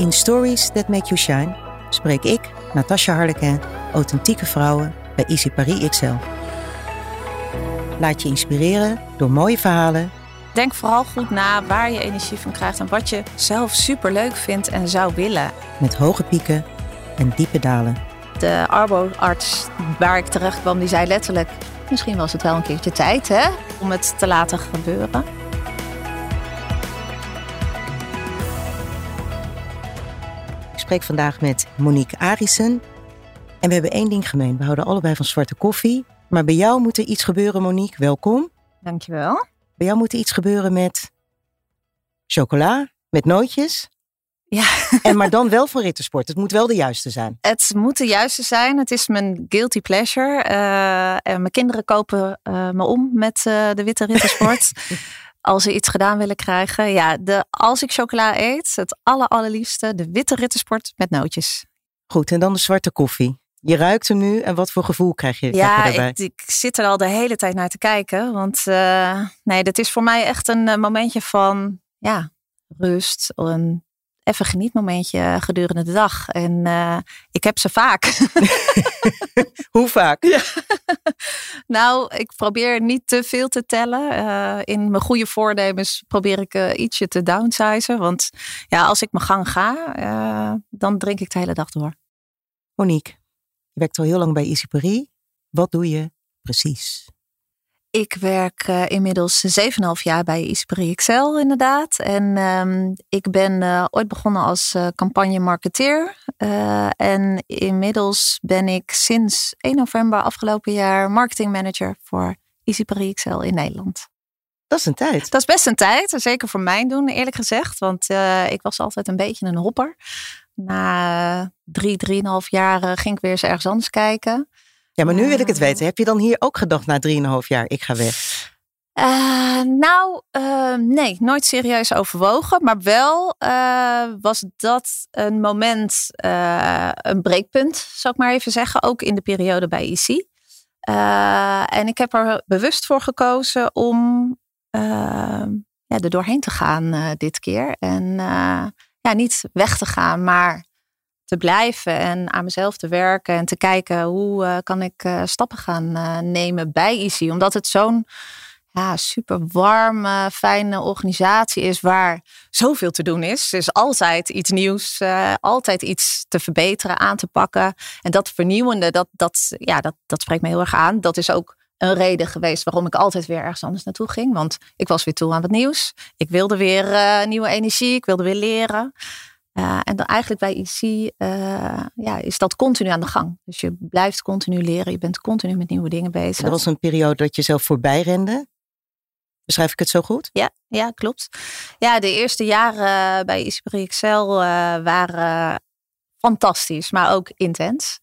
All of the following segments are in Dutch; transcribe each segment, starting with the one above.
In Stories That Make You Shine spreek ik, Natasha Harleken, authentieke vrouwen bij Easy Paris XL. Laat je inspireren door mooie verhalen. Denk vooral goed na waar je energie van krijgt en wat je zelf super leuk vindt en zou willen. Met hoge pieken en diepe dalen. De arboarts waar ik terecht kwam, die zei letterlijk: Misschien was het wel een keertje tijd hè, om het te laten gebeuren. Ik spreek vandaag met Monique Arissen. En we hebben één ding gemeen. We houden allebei van zwarte koffie. Maar bij jou moet er iets gebeuren, Monique. Welkom. Dankjewel. Bij jou moet er iets gebeuren met chocola, met nootjes. Ja, En maar dan wel van rittersport. Het moet wel de juiste zijn. het moet de juiste zijn. Het is mijn guilty pleasure. Eh, en mijn kinderen kopen eh, me om met eh, de witte rittersport. als ze iets gedaan willen krijgen. Ja, de, als ik chocola eet, het aller, allerliefste, de witte rittersport met nootjes. Goed, en dan de zwarte koffie. Je ruikt hem nu en wat voor gevoel krijg je, Ja, daarbij? ik, ik zit er al de hele tijd naar te kijken. Want eh, nee, dit is voor mij echt een eh, momentje van ja, rust. Een even genietmomentje gedurende de dag. En eh, ik heb ze vaak. Hoe vaak? nou, ik probeer niet te veel te tellen. Eh, in mijn goede voornemens probeer ik eh, ietsje te downsizen. Want ja, als ik mijn gang ga, dan drink ik de hele dag door. Monique, je werkt al heel lang bij Easy Paris. Wat doe je precies? Ik werk eh, inmiddels 7,5 jaar bij Isperi Excel inderdaad. En ehm, ik ben eh, ooit begonnen als eh, campagne-marketeer. En inmiddels ben ik sinds 1 november afgelopen jaar marketingmanager voor Isperi Excel in Nederland. Dat is een tijd. Dat is best een tijd, zeker voor mijn doen eerlijk gezegd. Want ik was altijd een beetje een hopper. Na drie, drieënhalf jaar ging ik weer eens ergens anders kijken. Ja, maar nu wil ik het weten. Heb je dan hier ook gedacht na 3,5 jaar, ik ga weg? Eh, nou, eh, nee, nooit serieus overwogen. Maar wel eh, was dat een moment, eh, een breekpunt, zou ik maar even zeggen. Ook in de periode bij IC. En ik heb er bewust voor gekozen om eh, ja, er doorheen te gaan dit keer. En ja, niet weg te gaan, maar te blijven en aan mezelf te werken. En te kijken hoe eh, kan ik eh, stappen gaan eh, nemen bij IC. Omdat het zo'n ja, super warme, fijne organisatie is waar zoveel te doen is. Er is altijd iets nieuws, altijd iets te verbeteren, aan te pakken. En dat vernieuwende, dat, dat, ja, dat, dat spreekt me heel erg aan. Dat is ook een reden geweest waarom ik altijd weer ergens anders naartoe ging. Want ik was weer toe aan wat nieuws. Ik wilde weer nieuwe energie, ik wilde weer leren. Eh, en dan eigenlijk bij IC eh, ja, is dat continu aan de gang. Dus je blijft continu leren, je bent continu met nieuwe dingen bezig. Er was een periode dat je zelf voorbij rende. Beschrijf ik het zo goed? Ja, ja, klopt. Ja, de eerste jaren bij Isperi Excel eh, waren fantastisch, maar ook intens.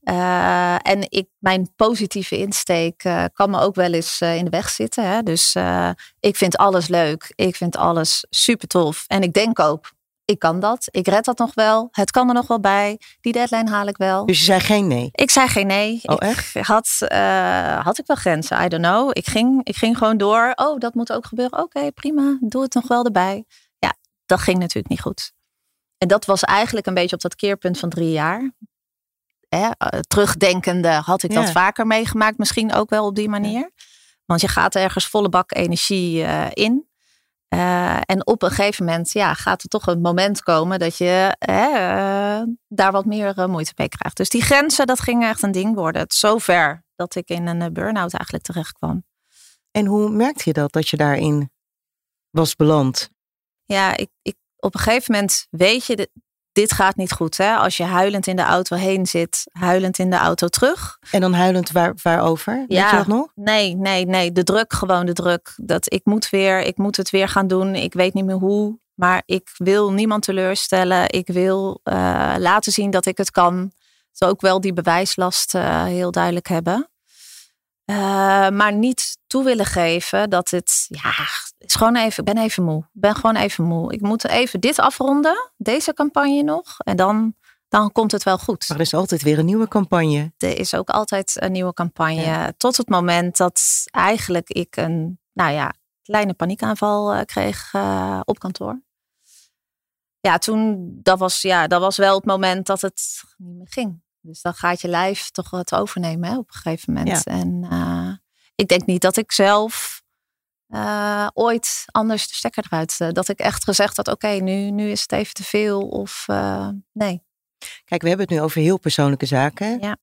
Eh, en ik, mijn positieve insteek eh, kan me ook wel eens eh, in de weg zitten. Hè? Dus eh, ik vind alles leuk. Ik vind alles super tof. En ik denk ook, ik kan dat. Ik red dat nog wel. Het kan er nog wel bij. Die deadline haal ik wel. Dus je zei geen nee. Ik zei geen nee. Oh, ik echt? Had, eh, had ik wel grenzen? I don't know. Ik ging, ik ging gewoon door. Oh, dat moet ook gebeuren. Oké, prima. Doe het nog wel erbij. Ja, dat ging natuurlijk niet goed. En dat was eigenlijk een beetje op dat keerpunt van drie jaar. Hè, eh, terugdenkende had ik dat vaker meegemaakt. Misschien ook wel op die manier. Want je gaat ergens volle bak energie eh, in. Eh, en op een gegeven moment ja, gaat er toch een moment komen dat je eh, daar wat meer eh, moeite mee krijgt. Dus die grenzen, dat ging echt een ding worden. Het zover dat ik in een burn-out eigenlijk terecht kwam. En hoe merkte je dat, dat je daarin was beland? Ja, ik, ik, op een gegeven moment weet je, dit, gaat niet goed. Hè? Als je huilend in de auto heen zit, huilend in de auto terug. En dan huilend waar, waarover? Weet Ja. je dat nog? Nee, nee, nee. De druk, gewoon de druk. Dat ik moet weer, ik moet het weer gaan doen. Ik weet niet meer hoe. Maar ik wil niemand teleurstellen. Ik wil eh, laten zien dat ik het kan. Dus ook wel die bewijslast eh, heel duidelijk hebben. Eh, maar niet toe willen geven dat het, ja, is gewoon even, ik ben even moe. Ik ben gewoon even moe. Ik moet even dit afronden, deze campagne nog. En dan, dan komt het wel goed. Maar er is altijd weer een nieuwe campagne. Er is ook altijd een nieuwe campagne. Ja. Tot het moment dat eigenlijk ik een, nou ja, kleine paniekaanval eh, kreeg eh, op kantoor. ja, toen, dat was, ja, dat was wel het moment dat het niet meer ging. Dus dan gaat je lijf toch het overnemen hè, op een gegeven moment. En uh, ik denk niet dat ik zelf uh, ooit anders de stekker eruit. Uh, dat ik echt gezegd had: oké, okay, nu, nu is het even te veel. Of nee. Kijk, we hebben het nu over heel persoonlijke zaken. Ja.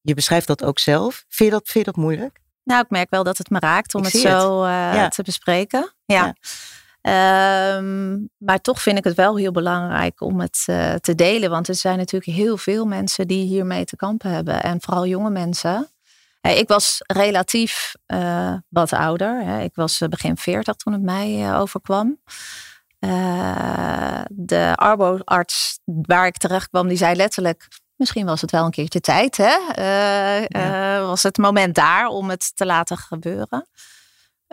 Je beschrijft dat ook zelf. Vind je dat, vind je dat moeilijk? Nou, ik merk wel dat het me raakt om het zo ja. te bespreken. ja. Um, maar toch vind ik het wel heel belangrijk om het uh, te delen. Want er zijn natuurlijk heel veel mensen die hiermee te kampen hebben. En vooral jonge mensen. Hey, ik was relatief uh, wat ouder. Hè. Ik was begin 40 toen het mij uh, overkwam. de arboarts waar ik terecht kwam, die zei letterlijk... Misschien was het wel een keertje tijd, hè? Ja. was het moment daar om het te laten gebeuren.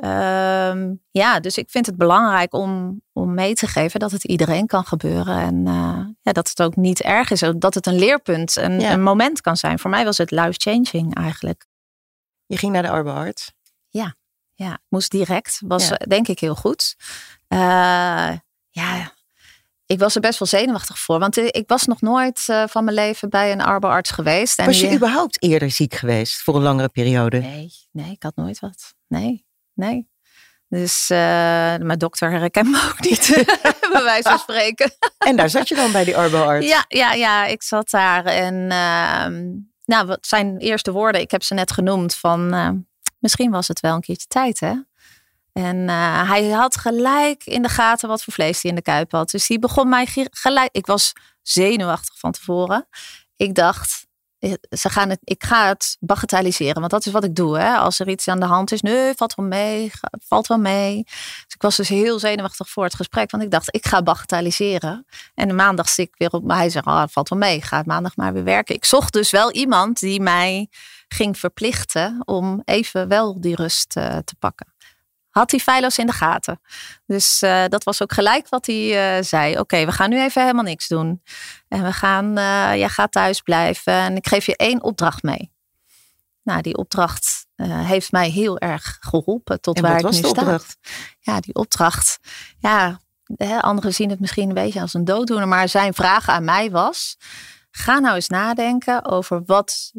Um, ja, dus ik vind het belangrijk om, om mee te geven dat het iedereen kan gebeuren. En uh, ja, dat het ook niet erg is. Dat het een leerpunt, een, ja. een moment kan zijn. Voor mij was het life-changing eigenlijk. Je ging naar de arbeidsarts? Ja, ja, moest direct. Was ja. denk ik heel goed. Uh, ja, ik was er best wel zenuwachtig voor. Want ik was nog nooit uh, van mijn leven bij een arbeidsarts geweest. En was je, je überhaupt eerder ziek geweest voor een langere periode? Nee, nee, ik had nooit wat. Nee nee. Dus uh, mijn dokter herkent me ook niet, bij wijze van spreken. en daar zat je dan bij die arboarts? Ja, ja, ja, ik zat daar. En uh, nou, wat zijn eerste woorden? Ik heb ze net genoemd van uh, misschien was het wel een keertje tijd, hè? En eh, hij had gelijk in de gaten wat voor vlees hij in de kuip had. Dus die begon mij gelijk. Ik was zenuwachtig van tevoren. Ik dacht, eh, ze gaan het, ik ga het bagatelliseren, want dat is wat ik doe. Hè? Als er iets aan de hand is, nee, valt wel mee, valt wel mee. Dus ik was dus heel zenuwachtig voor het gesprek, want ik dacht, ik ga bagatelliseren. En maandag zit ik weer op, hij zegt, ah, valt wel mee, ga maandag maar weer werken. Ik zocht dus wel iemand die mij ging verplichten om even wel die rust uh, te pakken had hij in de gaten. Dus uh, dat was ook gelijk wat hij uh, zei. Oké, okay, we gaan nu even helemaal niks doen. En we gaan, uh, jij gaat thuis blijven en ik geef je één opdracht mee. Nou, die opdracht heeft mij heel erg geholpen tot en waar ik nu sta. Opdracht? Ja, die opdracht. Ja, hè, anderen zien het misschien een beetje als een dooddoener, maar zijn vraag aan mij was: ga nou eens nadenken over wat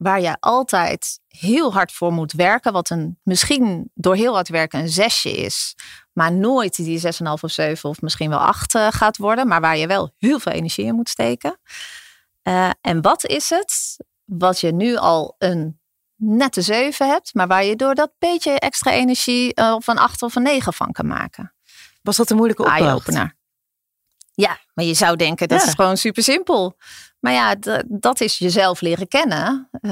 waar je altijd heel hard voor moet werken, wat een misschien door heel hard werken een zesje is, maar nooit die 6,5 of 7 of misschien wel 8 uh, gaat worden, maar waar je wel heel veel energie in moet steken. Uh, en wat is het wat je nu al een nette 7 hebt, maar waar je door dat beetje extra energie uh, of een 8 of een 9 van kan maken? Was dat een moeilijke opdracht? Ja, maar je zou denken dat ja. is gewoon super simpel. Maar ja, dat is jezelf leren kennen. Uh,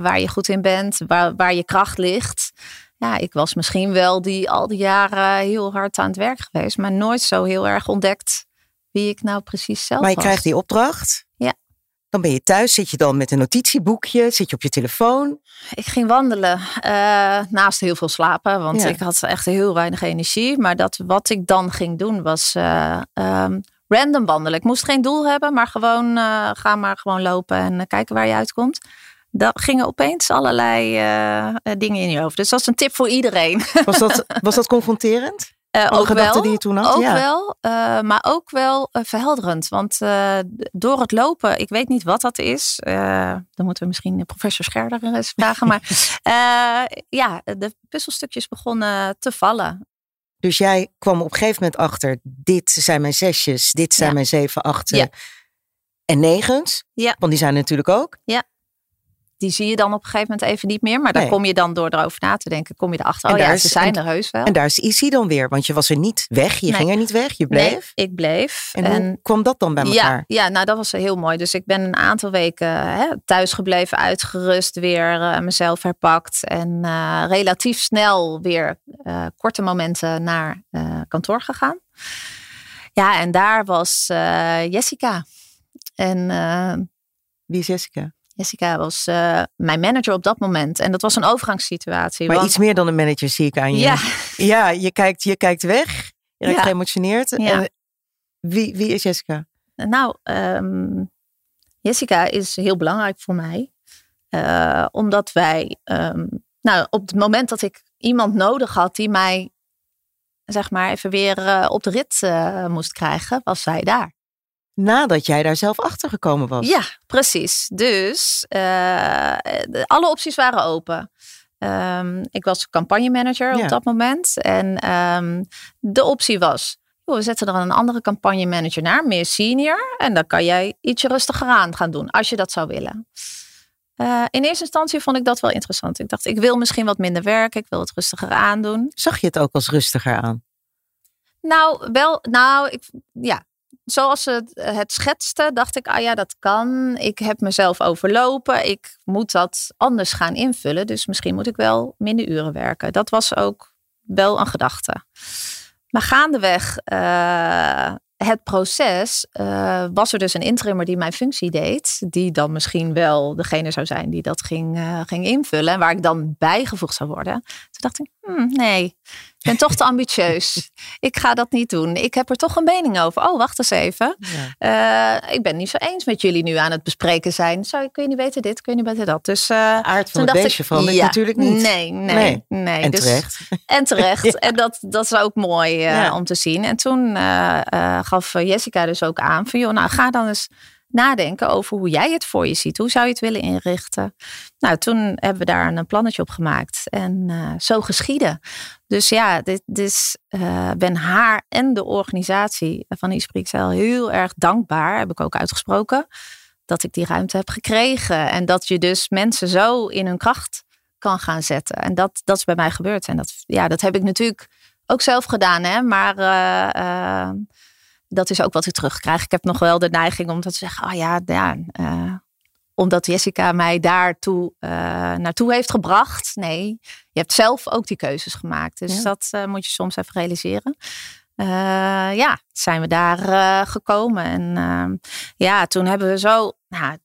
waar je goed in bent, waar, waar je kracht ligt. Ja, ik was misschien wel die al die jaren heel hard aan het werk geweest, maar nooit zo heel erg ontdekt wie ik nou precies zelf was. Maar je was. krijgt die opdracht. Ja. Dan ben je thuis, zit je dan met een notitieboekje, zit je op je telefoon? Ik ging wandelen, uh, naast heel veel slapen, want ja. ik had echt heel weinig energie. Maar dat, wat ik dan ging doen was uh, um, random wandelen. Ik moest geen doel hebben, maar gewoon uh, ga maar gewoon lopen en uh, kijken waar je uitkomt. Dan gingen opeens allerlei uh, dingen in je hoofd. Dus dat is een tip voor iedereen. Was dat, was dat confronterend? ook wel, die je toen had? Ook ja. wel, maar ook wel verhelderend. Want door het lopen, ik weet niet wat dat is. dan moeten we misschien professor Scherder eens vragen. maar ja, de puzzelstukjes begonnen te vallen. Dus jij kwam op een gegeven moment achter, dit zijn mijn zesjes, dit zijn ja. mijn zeven, achten en negens. Ja. Want die zijn natuurlijk ook. Ja. Die zie je dan op een gegeven moment even niet meer. Maar daar Nee. kom je dan door erover na te denken, kom je erachter. En Oh ja, ze zijn en- er heus wel. En daar is Issy dan weer, want je was er niet weg. Je Nee. ging er niet weg, je bleef. Nee, ik bleef. En, hoe kwam dat dan bij ja, elkaar? ja, nou dat was heel mooi. Dus ik ben een aantal weken hè, thuis gebleven, uitgerust, weer eh, mezelf herpakt. En eh, relatief snel weer eh, korte momenten naar kantoor gegaan. Ja, en daar was Jessica. En Wie is Jessica? Jessica was eh, mijn manager op dat moment. En dat was een overgangssituatie. Maar want- iets meer dan een manager zie ik aan je. Ja, Ja, je kijkt, je kijkt weg. Je raakt Ja. geëmotioneerd. Ja. En wie, wie is Jessica? Nou, ehm, Jessica is heel belangrijk voor mij. Eh, omdat wij, ehm, nou, op het moment dat ik iemand nodig had die mij zeg maar, even weer op de rit moest krijgen, was zij daar. Nadat jij daar zelf achter gekomen was. Ja, precies. Dus alle opties waren open. Um, ik was campagnemanager op dat moment. En ehm, de optie was, we zetten er een andere campagnemanager naar, meer senior. En dan kan jij ietsje rustiger aan gaan doen, als je dat zou willen. Uh, in eerste instantie vond ik dat wel interessant. Ik dacht, ik wil misschien wat minder werken, ik wil het rustiger aandoen. Zag je het ook als rustiger aan? Nou, wel, nou, ik, ja, zoals ze het schetste, dacht ik, ah ja, dat kan. Ik heb mezelf overlopen. Ik moet dat anders gaan invullen. Dus misschien moet ik wel minder uren werken. Dat was ook wel een gedachte. Maar gaandeweg uh, het proces uh, was er dus een interimmer die mijn functie deed. Die dan misschien wel degene zou zijn die dat ging, ging invullen. En waar ik dan bijgevoegd zou worden. Toen dacht ik, hmm, nee, ik ben toch te ambitieus. Ik ga dat niet doen. Ik heb er toch een mening over. Oh, wacht eens even. Ja. Uh, ik ben niet zo eens met jullie nu aan het bespreken zijn. Zou, kun je niet weten dit, kun je niet weten dat. Dus, uh, Aard van het beestje van ja, natuurlijk niet. Nee, nee, nee. En dus, terecht. En terecht. En dat, dat is ook mooi ja. om te zien. En toen gaf Jessica dus ook aan van, joh, nou ga dan eens nadenken over hoe jij het voor je ziet. Hoe zou je het willen inrichten? Nou, toen hebben we daar een plannetje op gemaakt en uh, zo geschieden. Dus ja, dit, dit uh, ben haar en de organisatie van Isprixel heel erg dankbaar, heb ik ook uitgesproken, dat ik die ruimte heb gekregen. En dat je dus mensen zo in hun kracht kan gaan zetten. En dat, dat is bij mij gebeurd. En dat, ja, dat heb ik natuurlijk ook zelf gedaan, hè? maar... Uh, dat is ook wat ik terugkrijg. Ik heb nog wel de neiging om te zeggen, ah oh ja, ja uh, omdat Jessica mij daartoe uh, naartoe heeft gebracht. Nee, je hebt zelf ook die keuzes gemaakt. Dus dat uh, moet je soms even realiseren. ja, zijn we daar gekomen. En ja, toen hebben we zo, nou,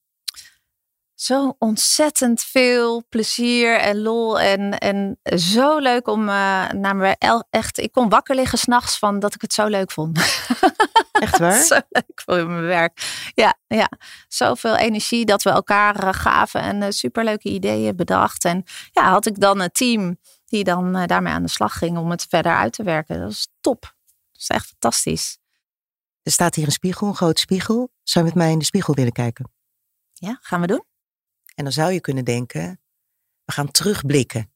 zo ontzettend veel plezier en lol. En, en zo leuk om uh, naar me echt. Ik kon wakker liggen s'nachts van dat ik het zo leuk vond. Echt waar? zo leuk voor mijn werk. Ja, ja, zoveel energie dat we elkaar uh, gaven en uh, superleuke ideeën bedacht. En ja, had ik dan een team die dan daarmee aan de slag ging om het verder uit te werken. Dat is top. Dat is echt fantastisch. Er staat hier een spiegel, een grote spiegel. Zou je met mij in de spiegel willen kijken? Ja, gaan we doen. En dan zou je kunnen denken, we gaan terugblikken.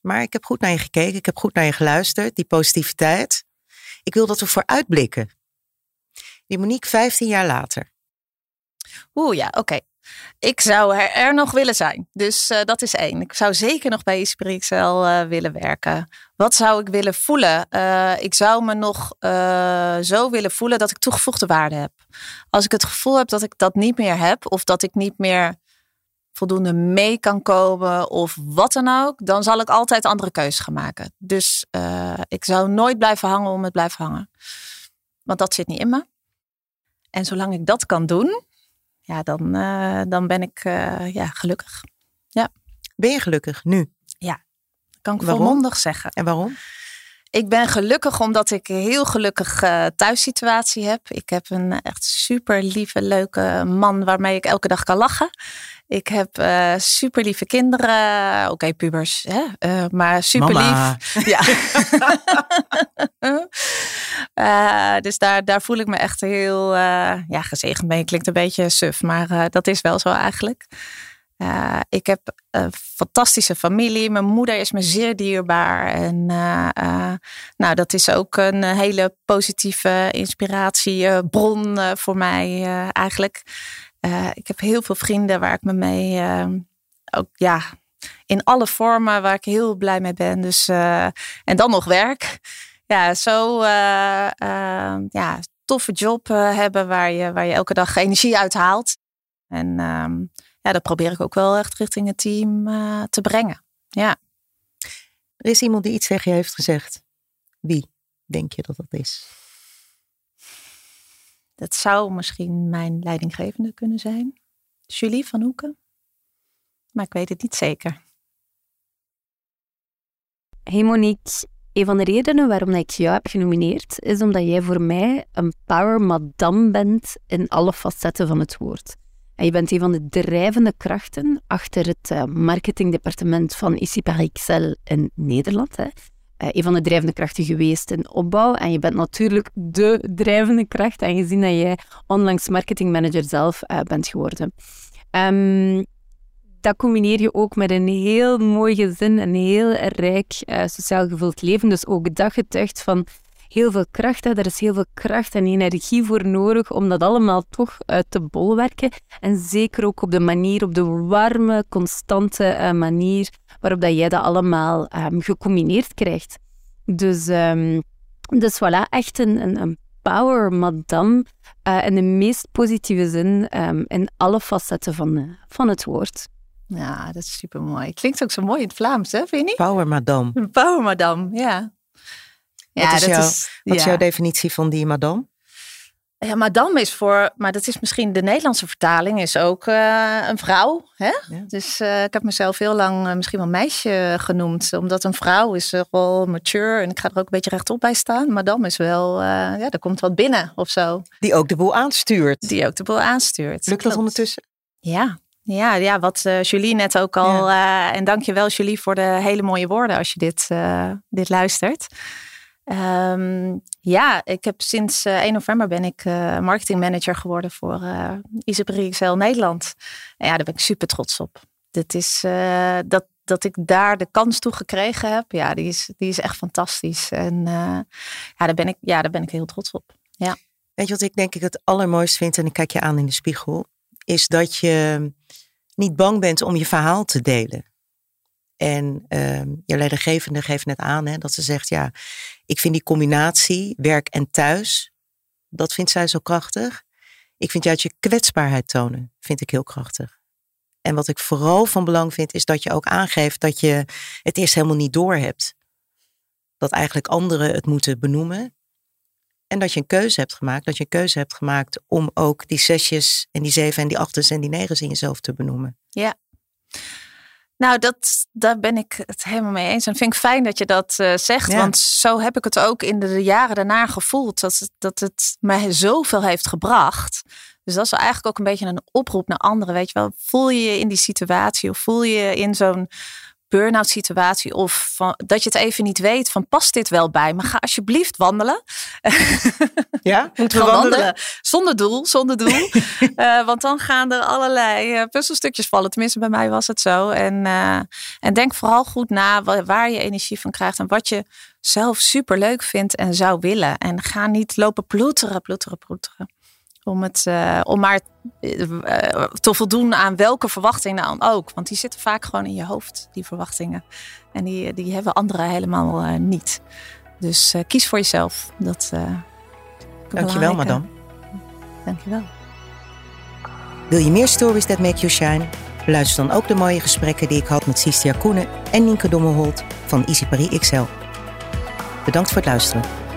Maar ik heb goed naar je gekeken, ik heb goed naar je geluisterd, die positiviteit. Ik wil dat we vooruitblikken. Die Monique 15 jaar later. Oeh ja, oké. Ik zou er, nog willen zijn. Dus uh, dat is één. Ik zou zeker nog bij Isprixel uh, willen werken. Wat zou ik willen voelen? Uh, ik zou me nog zo willen voelen dat ik toegevoegde waarde heb. Als ik het gevoel heb dat ik dat niet meer heb, of dat ik niet meer voldoende mee kan komen of wat dan ook, dan zal ik altijd andere keuzes gaan maken. Dus uh, ik zou nooit blijven hangen om het blijven hangen. Want dat zit niet in me. En zolang ik dat kan doen, ja, dan, uh, dan ben ik uh, ja, gelukkig. Ja. Ben je gelukkig nu? Ja, kan ik volmondig zeggen. En waarom? Ik ben gelukkig omdat ik een heel gelukkig uh, thuissituatie heb. Ik heb een echt super lieve, leuke man waarmee ik elke dag kan lachen. Ik heb uh, super lieve kinderen. Oké, pubers, hè? Uh, maar super lief. Ja. uh, dus daar, daar voel ik me echt heel ja, gezegend mee. Klinkt een beetje suf, maar dat is wel zo eigenlijk. Ik heb een fantastische familie. Mijn moeder is me zeer dierbaar. En nou, dat is ook een hele positieve inspiratiebron voor mij eigenlijk. Ik heb heel veel vrienden waar ik me mee ook ja, in alle vormen waar ik heel blij mee ben. Dus, en dan nog werk. Ja, zo ja, toffe job hebben waar je, waar je elke dag energie uit haalt. En ehm, ja, dat probeer ik ook wel echt richting het team te brengen. Ja. Er is iemand die iets tegen je heeft gezegd. Wie denk je dat dat is? Dat zou misschien mijn leidinggevende kunnen zijn. Julie van Hoeken. Maar ik weet het niet zeker. Hey Monique, een van de redenen waarom ik jou heb genomineerd is omdat jij voor mij een power madame bent in alle facetten van het woord. En je bent een van de drijvende krachten achter het eh, marketingdepartement van Ici Excel in Nederland. Hè. uh, een van de drijvende krachten geweest in opbouw. En je bent natuurlijk de drijvende kracht, aangezien dat jij onlangs marketingmanager zelf uh, bent geworden. Um, dat combineer je ook met een heel mooi gezin, een heel rijk sociaal gevuld leven. Dus ook dat getuigt van heel veel kracht. Hè. Er is heel veel kracht en energie voor nodig om dat allemaal toch uh, te bolwerken. En zeker ook op de manier, op de warme, constante uh, manier waarop dat jij dat allemaal um, gecombineerd krijgt. Dus, um, dus voilà, echt een, een, een power madame uh, in de meest positieve zin um, in alle facetten van, van het woord. Ja, dat is super mooi. Klinkt ook zo mooi in het Vlaams, hè? Vind je niet? Power madame. Power madame, ja. Ja, wat is, jouw, is, wat is jouw definitie van die madame? Ja, madame is voor, maar dat is misschien de Nederlandse vertaling, is ook uh, een vrouw. Hè? Ja. Dus uh, ik heb mezelf heel lang uh, misschien wel meisje genoemd, omdat een vrouw is wel mature en ik ga er ook een beetje rechtop bij staan. Madame is wel, ja, er komt wat binnen of zo. Die ook de boel aanstuurt. Die ook de boel aanstuurt. Lukt dat ondertussen? Ja, ja, ja, wat Julie net ook al. Ja. Uh, en dankjewel Julie voor de hele mooie woorden als je dit, dit luistert. Um, ja, ik heb sinds 1 november ben ik marketingmanager geworden voor uh, Nederland. En ja, daar ben ik super trots op. Dit is, dat, dat ik daar de kans toe gekregen heb, ja, die is, die is echt fantastisch. En ja, daar ben ik, ja, daar ben ik heel trots op. Ja. Weet je wat ik denk ik het allermooist vind, en ik kijk je aan in de spiegel, is dat je niet bang bent om je verhaal te delen. En uh, je leidinggevende geeft net aan hè, dat ze zegt, ja, ik vind die combinatie werk en thuis, dat vindt zij zo krachtig. Ik vind juist je kwetsbaarheid tonen, vind ik heel krachtig. En wat ik vooral van belang vind, is dat je ook aangeeft dat je het eerst helemaal niet door hebt. Dat eigenlijk anderen het moeten benoemen. En dat je een keuze hebt gemaakt. Dat je een keuze hebt gemaakt om ook die zesjes en die zeven en die achtens en die negens in jezelf te benoemen. Ja. Nou, dat, daar ben ik het helemaal mee eens. En vind ik fijn dat je dat uh, zegt. Want zo heb ik het ook in de jaren daarna gevoeld. Dat het, dat het mij zoveel heeft gebracht. Dus dat is eigenlijk ook een beetje een oproep naar anderen. Weet je wel, voel je je in die situatie of voel je je in zo'n burn-out situatie of van, dat je het even niet weet van past dit wel bij me? Ga alsjeblieft wandelen. Ja, moeten we wandelen? wandelen? Zonder doel, zonder doel. uh, want dan gaan er allerlei uh, puzzelstukjes vallen. Tenminste, bij mij was het zo. En, uh, en denk vooral goed na waar, waar je energie van krijgt en wat je zelf super leuk vindt en zou willen. En ga niet lopen ploeteren, ploeteren, ploeteren. Om, het, om maar te voldoen aan welke verwachtingen dan ook. Want die zitten vaak gewoon in je hoofd, die verwachtingen. En die, die hebben anderen helemaal uh, niet. Dus kies voor jezelf. Dat, Dankjewel, madame. Dankjewel. Wil je meer stories that make you shine? Luister dan ook de mooie gesprekken die ik had met Sistia Koenen en Nienke Dommelholt van Easy Paris XL. Bedankt voor het luisteren.